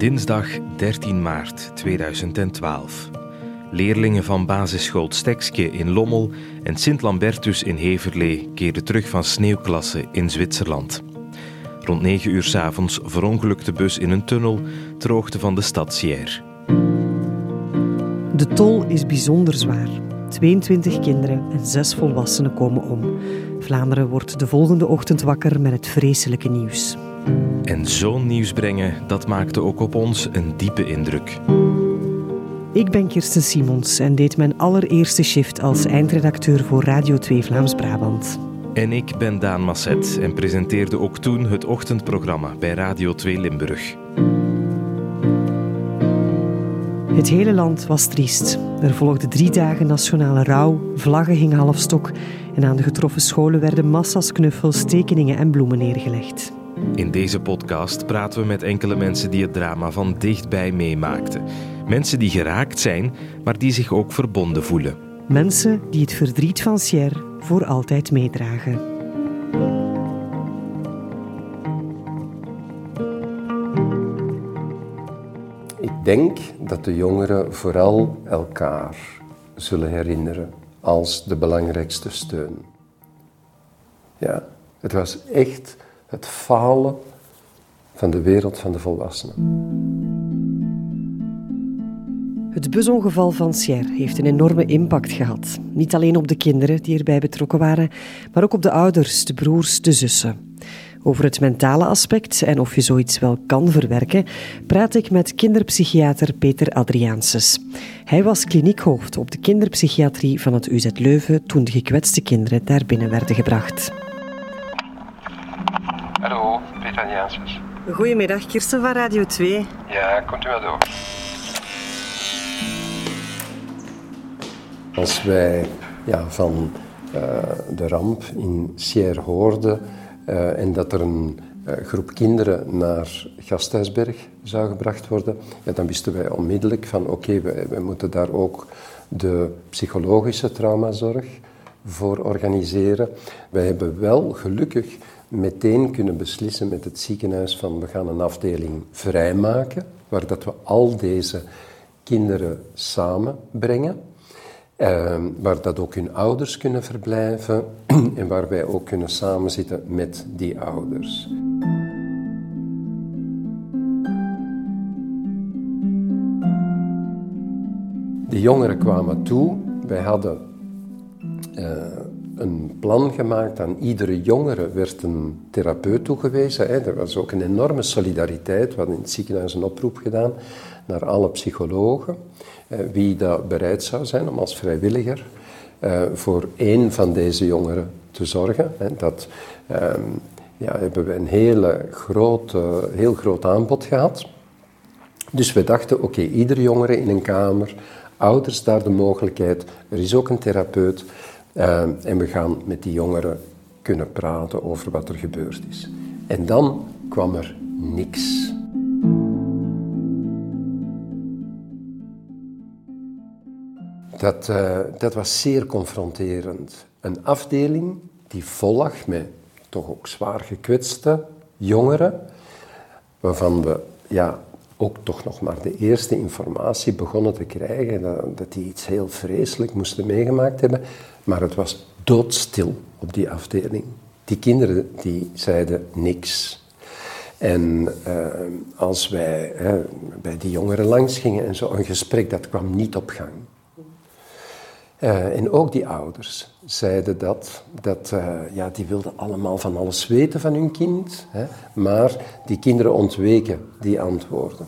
Dinsdag 13 maart 2012. Leerlingen van basisschool Stekske in Lommel en Sint-Lambertus in Heverlee keerden terug van sneeuwklasse in Zwitserland. Rond 9 uur s avonds verongelukte bus in een tunnel ter hoogte van de stad Sierre. De tol is bijzonder zwaar. 22 kinderen en 6 volwassenen komen om. Vlaanderen wordt de volgende ochtend wakker met het vreselijke nieuws. En zo'n nieuws brengen, dat maakte ook op ons een diepe indruk. Ik ben Kirsten Simons en deed mijn allereerste shift als eindredacteur voor Radio 2 Vlaams-Brabant. En ik ben Daan Masset en presenteerde ook toen het ochtendprogramma bij Radio 2 Limburg. Het hele land was triest. Er volgden drie dagen nationale rouw, vlaggen hingen halfstok en aan de getroffen scholen werden massa's knuffels, tekeningen en bloemen neergelegd. In deze podcast praten we met enkele mensen die het drama van dichtbij meemaakten. Mensen die geraakt zijn, maar die zich ook verbonden voelen. Mensen die het verdriet van Sierre voor altijd meedragen. Ik denk dat de jongeren vooral elkaar zullen herinneren als de belangrijkste steun. Ja, het was echt het falen van de wereld van de volwassenen. Het busongeval van Sierre heeft een enorme impact gehad. Niet alleen op de kinderen die erbij betrokken waren, maar ook op de ouders, de broers, de zussen. Over het mentale aspect en of je zoiets wel kan verwerken, praat ik met kinderpsychiater Peter Adriaanses. Hij was kliniekhoofd op de kinderpsychiatrie van het UZ Leuven toen de gekwetste kinderen daar binnen werden gebracht. Goedemiddag, Kirsten van Radio 2. Ja, komt u maar door. Als wij ja, van uh, de ramp in Sierre hoorden uh, en dat er een uh, groep kinderen naar Gasthuisberg zou gebracht worden, ja, dan wisten wij onmiddellijk van oké, okay, we, we moeten daar ook de psychologische traumazorg voor organiseren. Wij hebben wel gelukkig meteen kunnen beslissen met het ziekenhuis van we gaan een afdeling vrijmaken, waar dat we al deze kinderen samenbrengen. Uh, waar dat ook hun ouders kunnen verblijven en waar wij ook kunnen samenzitten met die ouders. De jongeren kwamen toe. Wij hadden uh, een plan gemaakt. Aan iedere jongere werd een therapeut toegewezen. Hè. Er was ook een enorme solidariteit. We hadden in het ziekenhuis een oproep gedaan naar alle psychologen. Uh, wie dat bereid zou zijn om als vrijwilliger uh, voor één van deze jongeren te zorgen. Hè. Dat um, ja, hebben we een hele groot, heel groot aanbod gehad. Dus we dachten, oké, okay, jongere in een kamer, ouders daar de mogelijkheid, er is ook een therapeut. Uh, en we gaan met die jongeren kunnen praten over wat er gebeurd is. En dan kwam er niks. Dat, uh, dat was zeer confronterend. Een afdeling die vol lag met toch ook zwaar gekwetste jongeren, waarvan we ja, ook toch nog maar de eerste informatie begonnen te krijgen dat, dat die iets heel vreselijk moesten meegemaakt hebben. Maar het was doodstil op die afdeling. Die kinderen die zeiden niks. En uh, als wij bij die jongeren langs gingen en zo, een gesprek dat kwam niet op gang. Uh, en ook die ouders zeiden dat, dat uh, ja, die wilden allemaal van alles weten van hun kind, hè, maar die kinderen ontweken die antwoorden.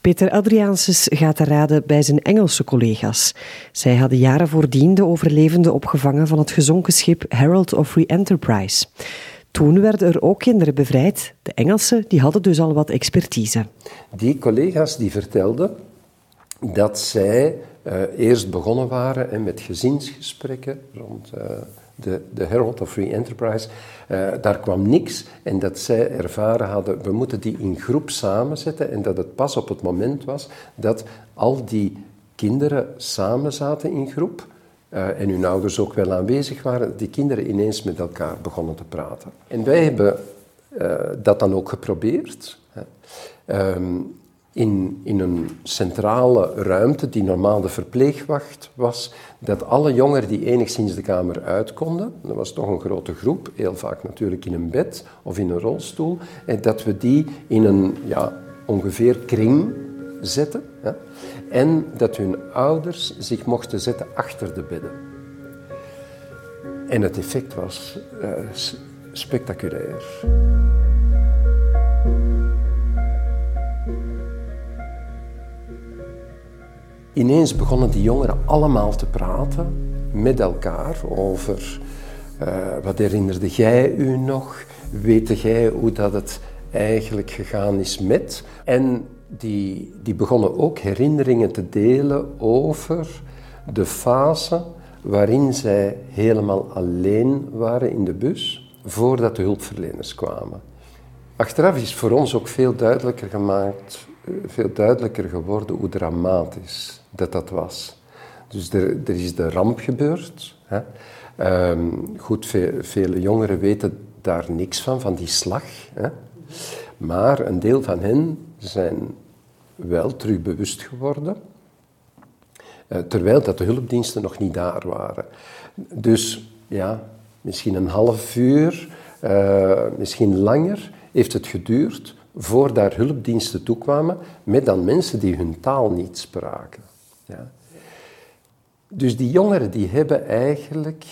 Peter Adriaanses gaat te raden bij zijn Engelse collega's. Zij hadden jaren voordien de overlevenden opgevangen van het gezonken schip Herald of Free Enterprise. Toen werden er ook kinderen bevrijd. De Engelsen die hadden dus al wat expertise. Die collega's die vertelden dat zij uh, eerst begonnen waren en met gezinsgesprekken rond uh, de, de Herald of Free Enterprise. Uh, daar kwam niks en dat zij ervaren hadden, we moeten die in groep samenzetten en dat het pas op het moment was dat al die kinderen samen zaten in groep uh, en hun ouders ook wel aanwezig waren, die kinderen ineens met elkaar begonnen te praten. En wij hebben uh, dat dan ook geprobeerd. Um, in, in een centrale ruimte, die normaal de verpleegwacht was, dat alle jongeren die enigszins de kamer uit konden, dat was toch een grote groep, heel vaak natuurlijk in een bed of in een rolstoel, en dat we die in een ja, ongeveer kring zetten. Ja, en dat hun ouders zich mochten zetten achter de bedden. En het effect was uh, spectaculair. Ineens begonnen die jongeren allemaal te praten met elkaar over uh, wat herinnerde jij u nog? Weet jij hoe dat het eigenlijk gegaan is met? En die, die begonnen ook herinneringen te delen over de fase waarin zij helemaal alleen waren in de bus voordat de hulpverleners kwamen. Achteraf is voor ons ook veel duidelijker gemaakt, eh, veel duidelijker geworden hoe dramatisch dat dat was. Dus er, er is de ramp gebeurd. Hè. Um, goed, ve vele jongeren weten daar niks van, van die slag. Hè. Maar een deel van hen zijn wel terug bewust geworden, uh, terwijl dat de hulpdiensten nog niet daar waren. Dus ja, misschien een half uur, uh, misschien langer, heeft het geduurd voor daar hulpdiensten toekwamen met dan mensen die hun taal niet spraken. Dus die jongeren die hebben eigenlijk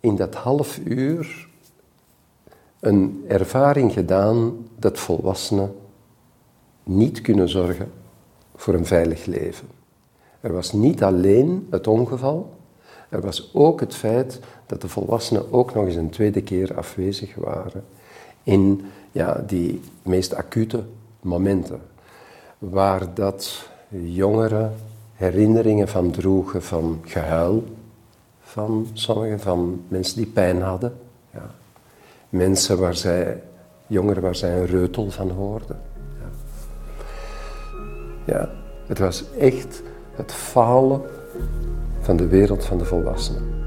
in dat half uur een ervaring gedaan dat volwassenen niet kunnen zorgen voor een veilig leven. Er was niet alleen het ongeval, er was ook het feit dat de volwassenen ook nog eens een tweede keer afwezig waren in ja, die meest acute momenten, waar dat jongeren herinneringen van droegen van gehuil van sommigen, van mensen die pijn hadden. Ja. Mensen waar zij, jongeren waar zij een reutel van hoorden. Ja. ja, het was echt het falen van de wereld van de volwassenen.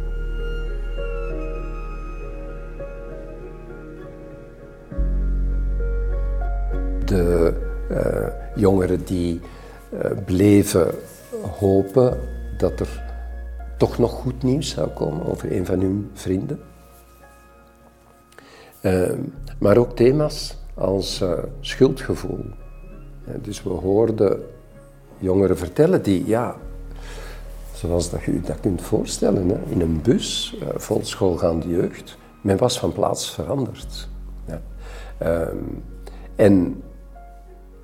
De uh, jongeren die uh, bleven hopen dat er toch nog goed nieuws zou komen over een van hun vrienden. Uh, maar ook thema's als uh, schuldgevoel. dus we hoorden jongeren vertellen die, ja, zoals dat je je dat kunt voorstellen, hè, in een bus uh, vol schoolgaande jeugd, men was van plaats veranderd. Ja. Ehm, en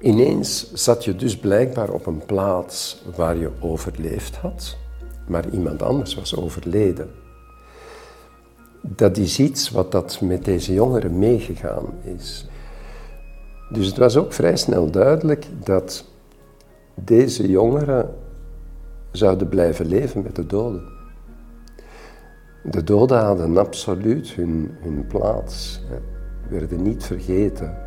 Ineens zat je dus blijkbaar op een plaats waar je overleefd had, maar iemand anders was overleden. Dat is iets wat dat met deze jongeren meegegaan is. Dus het was ook vrij snel duidelijk dat deze jongeren zouden blijven leven met de doden. De doden hadden absoluut hun, hun plaats, werden niet vergeten.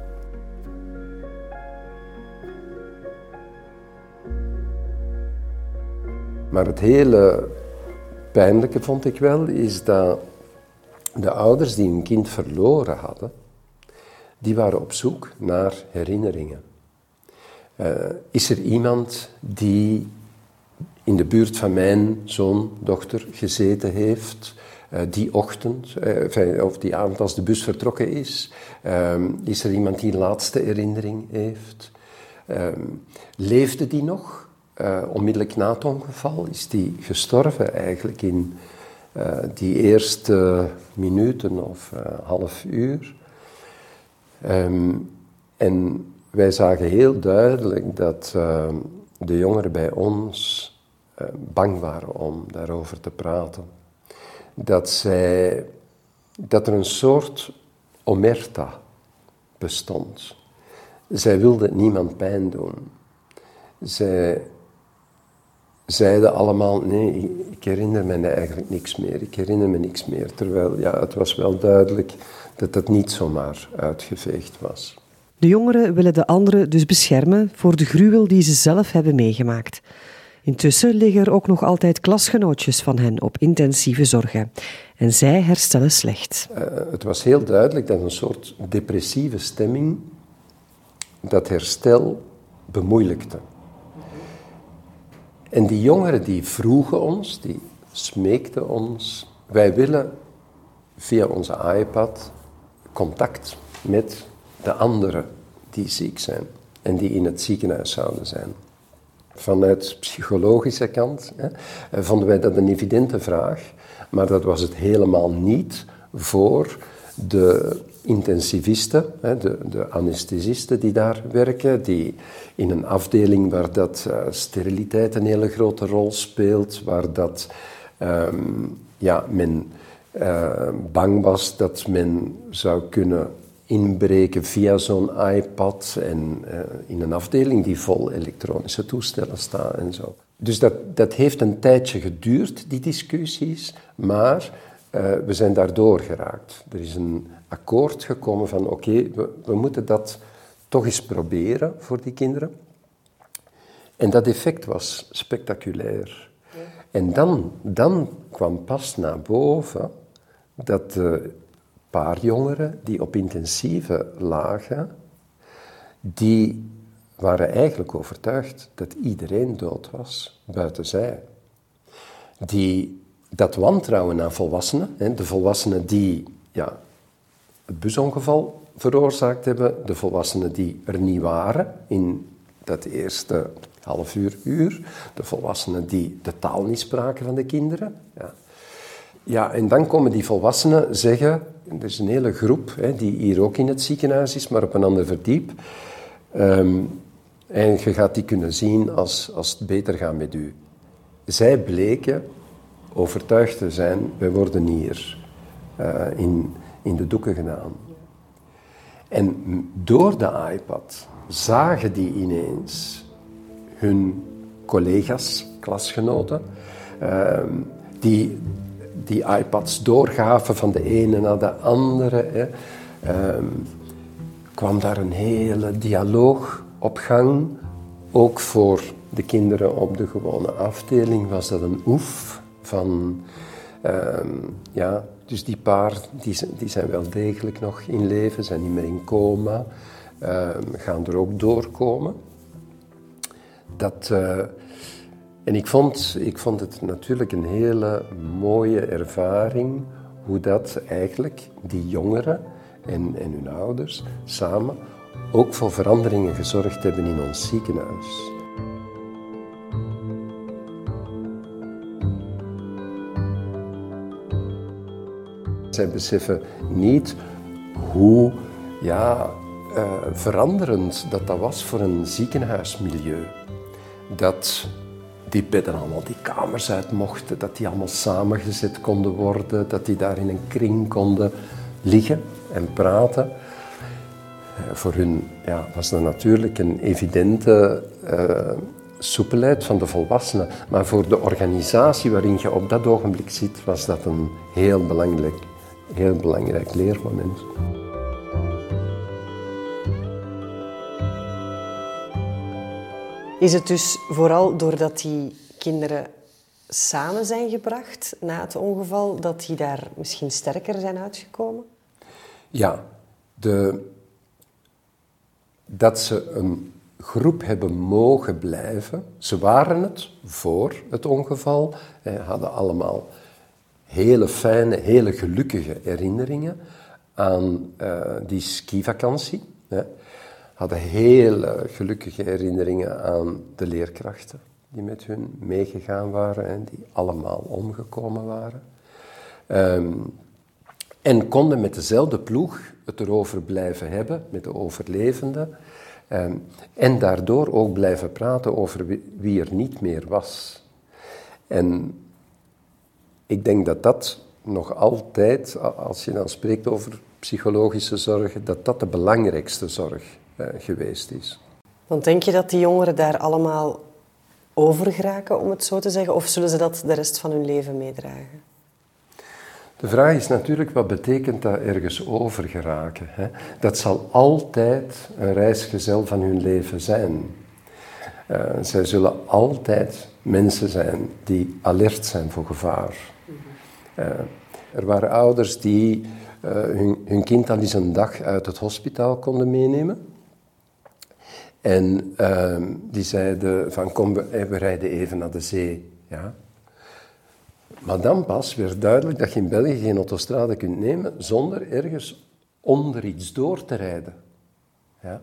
Maar het hele pijnlijke vond ik wel, is dat de ouders die een kind verloren hadden, die waren op zoek naar herinneringen. Uh, is er iemand die in de buurt van mijn zoon, dochter gezeten heeft, uh, die ochtend, uh, of die avond als de bus vertrokken is? is er iemand die een laatste herinnering heeft? leefde die nog? Uh, onmiddellijk na het ongeval is die gestorven eigenlijk in uh, die eerste minuten of uh, half uur. Um, en wij zagen heel duidelijk dat ehm, de jongeren bij ons bang waren om daarover te praten. Dat, zij, dat er een soort omerta bestond. Zij wilden niemand pijn doen. Zij zeiden allemaal, nee, ik herinner me eigenlijk niks meer, ik herinner me niks meer. Terwijl ja, het was wel duidelijk dat dat niet zomaar uitgeveegd was. De jongeren willen de anderen dus beschermen voor de gruwel die ze zelf hebben meegemaakt. Intussen liggen er ook nog altijd klasgenootjes van hen op intensieve zorgen. En zij herstellen slecht. Uh, het was heel duidelijk dat een soort depressieve stemming dat herstel bemoeilijkte. En die jongeren die vroegen ons, die smeekten ons, wij willen via onze iPad contact met de anderen die ziek zijn en die in het ziekenhuis zouden zijn. Vanuit psychologische kant hè, vonden wij dat een evidente vraag, maar dat was het helemaal niet voor de intensivisten, de, de anesthesisten die daar werken, die in een afdeling waar dat uh, steriliteit een hele grote rol speelt, waar dat um, ja, men uh, bang was dat men zou kunnen inbreken via zo'n iPad en uh, in een afdeling die vol elektronische toestellen staat en zo. Dus dat, dat heeft een tijdje geduurd, die discussies, maar we zijn daardoor geraakt. Er is een akkoord gekomen van oké, okay, we, we moeten dat toch eens proberen voor die kinderen. En dat effect was spectaculair. Ja. En dan, dan kwam pas naar boven dat de paar jongeren die op intensieve lagen, die waren eigenlijk overtuigd dat iedereen dood was, buiten zij. Die, dat wantrouwen aan volwassenen, de volwassenen die ja, het busongeval veroorzaakt hebben, de volwassenen die er niet waren in dat eerste half uur, uur, de volwassenen die de taal niet spraken van de kinderen. Ja. Ja, en dan komen die volwassenen zeggen, er is een hele groep hè, die hier ook in het ziekenhuis is, maar op een ander verdiep. Um, en je gaat die kunnen zien als, als het beter gaat met u. Zij bleken overtuigd te zijn, wij worden hier uh, in, in de doeken gedaan. En door de iPad zagen die ineens hun collega's, klasgenoten, uh, die die iPads doorgaven van de ene naar de andere, hè, um, kwam daar een hele dialoog op gang. Ook voor de kinderen op de gewone afdeling was dat een oef van, um, ja, dus die paar die, die zijn wel degelijk nog in leven, zijn niet meer in coma, um, gaan er ook doorkomen. Dat, uh, en ik vond, ik vond het natuurlijk een hele mooie ervaring hoe dat eigenlijk die jongeren en, en hun ouders samen ook voor veranderingen gezorgd hebben in ons ziekenhuis. Zij beseffen niet hoe ja, uh, veranderend dat, dat was voor een ziekenhuismilieu. Dat die bedden allemaal die kamers uit mochten, dat die allemaal samengezet konden worden, dat die daar in een kring konden liggen en praten. Uh, voor hun ja, was dat natuurlijk een evidente uh, soepelheid van de volwassenen. Maar voor de organisatie waarin je op dat ogenblik zit, was dat een heel belangrijk, heel belangrijk leermoment. Is het dus vooral doordat die kinderen samen zijn gebracht na het ongeval, dat die daar misschien sterker zijn uitgekomen? Ja, de, dat ze een groep hebben mogen blijven. Ze waren het voor het ongeval, hadden allemaal hele fijne, hele gelukkige herinneringen aan uh, die skivakantie hadden hele gelukkige herinneringen aan de leerkrachten die met hun meegegaan waren en die allemaal omgekomen waren. Um, en konden met dezelfde ploeg het erover blijven hebben, met de overlevenden. Um, en daardoor ook blijven praten over wie er niet meer was. En ik denk dat dat nog altijd, als je dan spreekt over psychologische zorg, dat dat de belangrijkste zorg uh, geweest is. Want denk je dat die jongeren daar allemaal over geraken, om het zo te zeggen, of zullen ze dat de rest van hun leven meedragen? De vraag is natuurlijk, wat betekent dat ergens over geraken? Hè? Dat zal altijd een reisgezel van hun leven zijn. Uh, zij zullen altijd mensen zijn die alert zijn voor gevaar. Uh, er waren ouders die uh, hun, kind al eens een dag uit het hospitaal konden meenemen. En ehm, die zeiden van kom, we, we rijden even naar de zee. Ja. Maar dan pas werd duidelijk dat je in België geen autostrade kunt nemen zonder ergens onder iets door te rijden. Ja?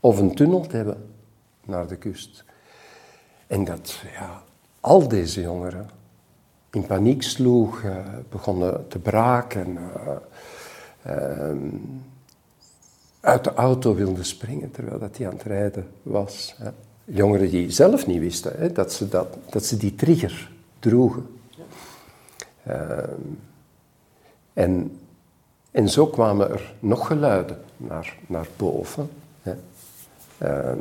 Of een tunnel te hebben naar de kust. En dat ja, al deze jongeren in paniek sloegen, begonnen te braken, uh, uit de auto wilden springen terwijl dat hij aan het rijden was. Hè. Jongeren die zelf niet wisten hè, dat, ze dat, dat ze die trigger droegen. Ehm, en, en zo kwamen er nog geluiden naar, naar boven, hè, ehm,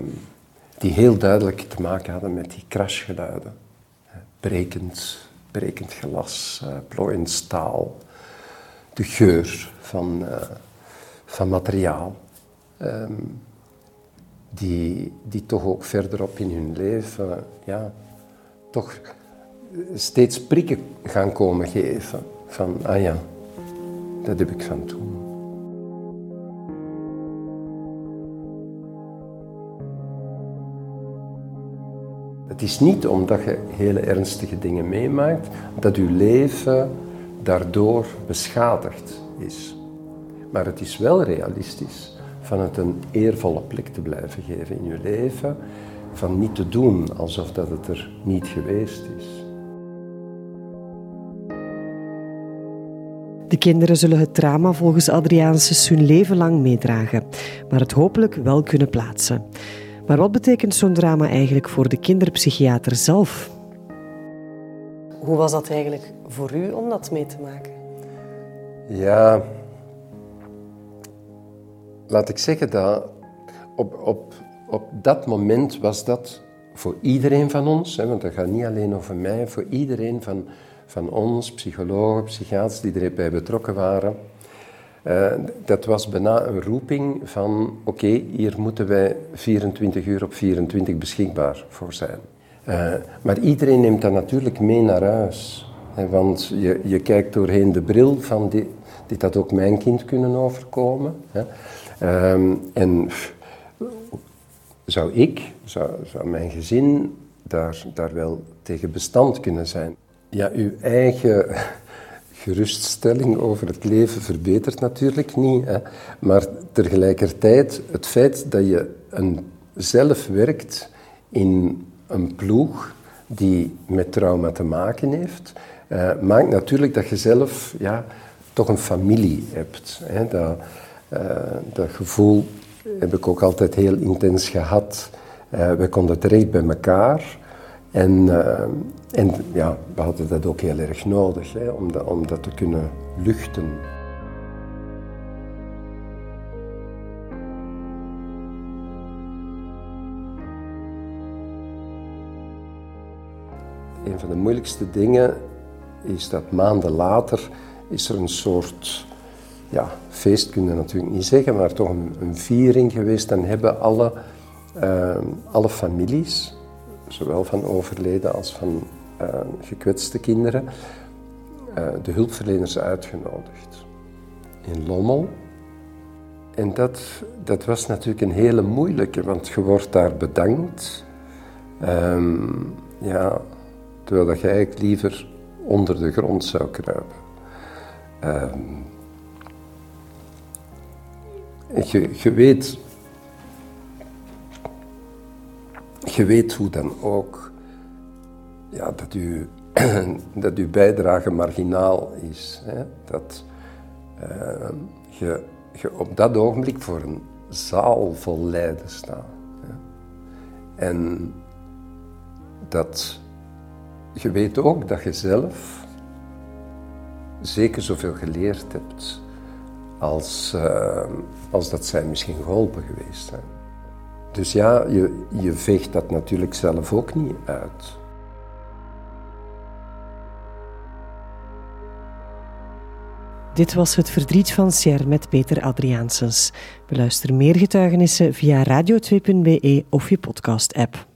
die heel duidelijk te maken hadden met die crashgeluiden. Brekend, brekend glas, plooiend staal, de geur van, uh, van materiaal. Um, die, die toch ook verderop in hun leven ja, toch steeds prikken gaan komen geven. Van, ah ja, dat heb ik van toen. Het is niet omdat je hele ernstige dingen meemaakt, dat je leven daardoor beschadigd is. Maar het is wel realistisch van het een eervolle plek te blijven geven in je leven, van niet te doen alsof dat het er niet geweest is. De kinderen zullen het drama volgens Adriaanses hun leven lang meedragen, maar het hopelijk wel kunnen plaatsen. Maar wat betekent zo'n drama eigenlijk voor de kinderpsychiater zelf? Hoe was dat eigenlijk voor u om dat mee te maken? Ja, laat ik zeggen dat op, op, op dat moment was dat voor iedereen van ons, hè, want dat gaat niet alleen over mij, voor iedereen van van ons, psychologen, psychiaters die erbij betrokken waren. Uh, dat was bijna een roeping van oké, hier moeten wij 24 uur op 24 beschikbaar voor zijn. Uh, maar iedereen neemt dat natuurlijk mee naar huis. Want je, je kijkt doorheen de bril van dit, had ook mijn kind kunnen overkomen. Um, en zou ik, zou, zou mijn gezin daar, daar wel tegen bestand kunnen zijn? ja, uw eigen geruststelling over het leven verbetert natuurlijk niet. Hè. Maar tegelijkertijd het feit dat je een, zelf werkt in een ploeg die met trauma te maken heeft, uh, maakt natuurlijk dat je zelf ja, toch een familie hebt. Hè. Dat, uh, dat gevoel heb ik ook altijd heel intens gehad. Uh, we konden terecht bij elkaar. En, uh, en ja, we hadden dat ook heel erg nodig hè, om, dat, om dat te kunnen luchten. Een van de moeilijkste dingen is dat maanden later is er een soort ja, feest, kun je natuurlijk niet zeggen, maar toch een, een viering geweest. Dan hebben alle, uh, alle families zowel van overleden als van uh, gekwetste kinderen, uh, de hulpverleners uitgenodigd. In Lommel. En dat, dat was natuurlijk een hele moeilijke, want je wordt daar bedankt. Um, ja, terwijl dat je eigenlijk liever onder de grond zou kruipen. Je, je weet je weet hoe dan ook ja, dat, u, dat uw bijdrage marginaal is. Hè? Dat uh, je, je op dat ogenblik voor een zaal vol lijden staat. En dat je weet ook dat je zelf zeker zoveel geleerd hebt als, uh, als dat zij misschien geholpen geweest zijn. Dus ja, je, je veegt dat natuurlijk zelf ook niet uit. Dit was Het Verdriet van Sjer met Peter Adriaansens. Beluister meer getuigenissen via radio2.be of je podcast-app.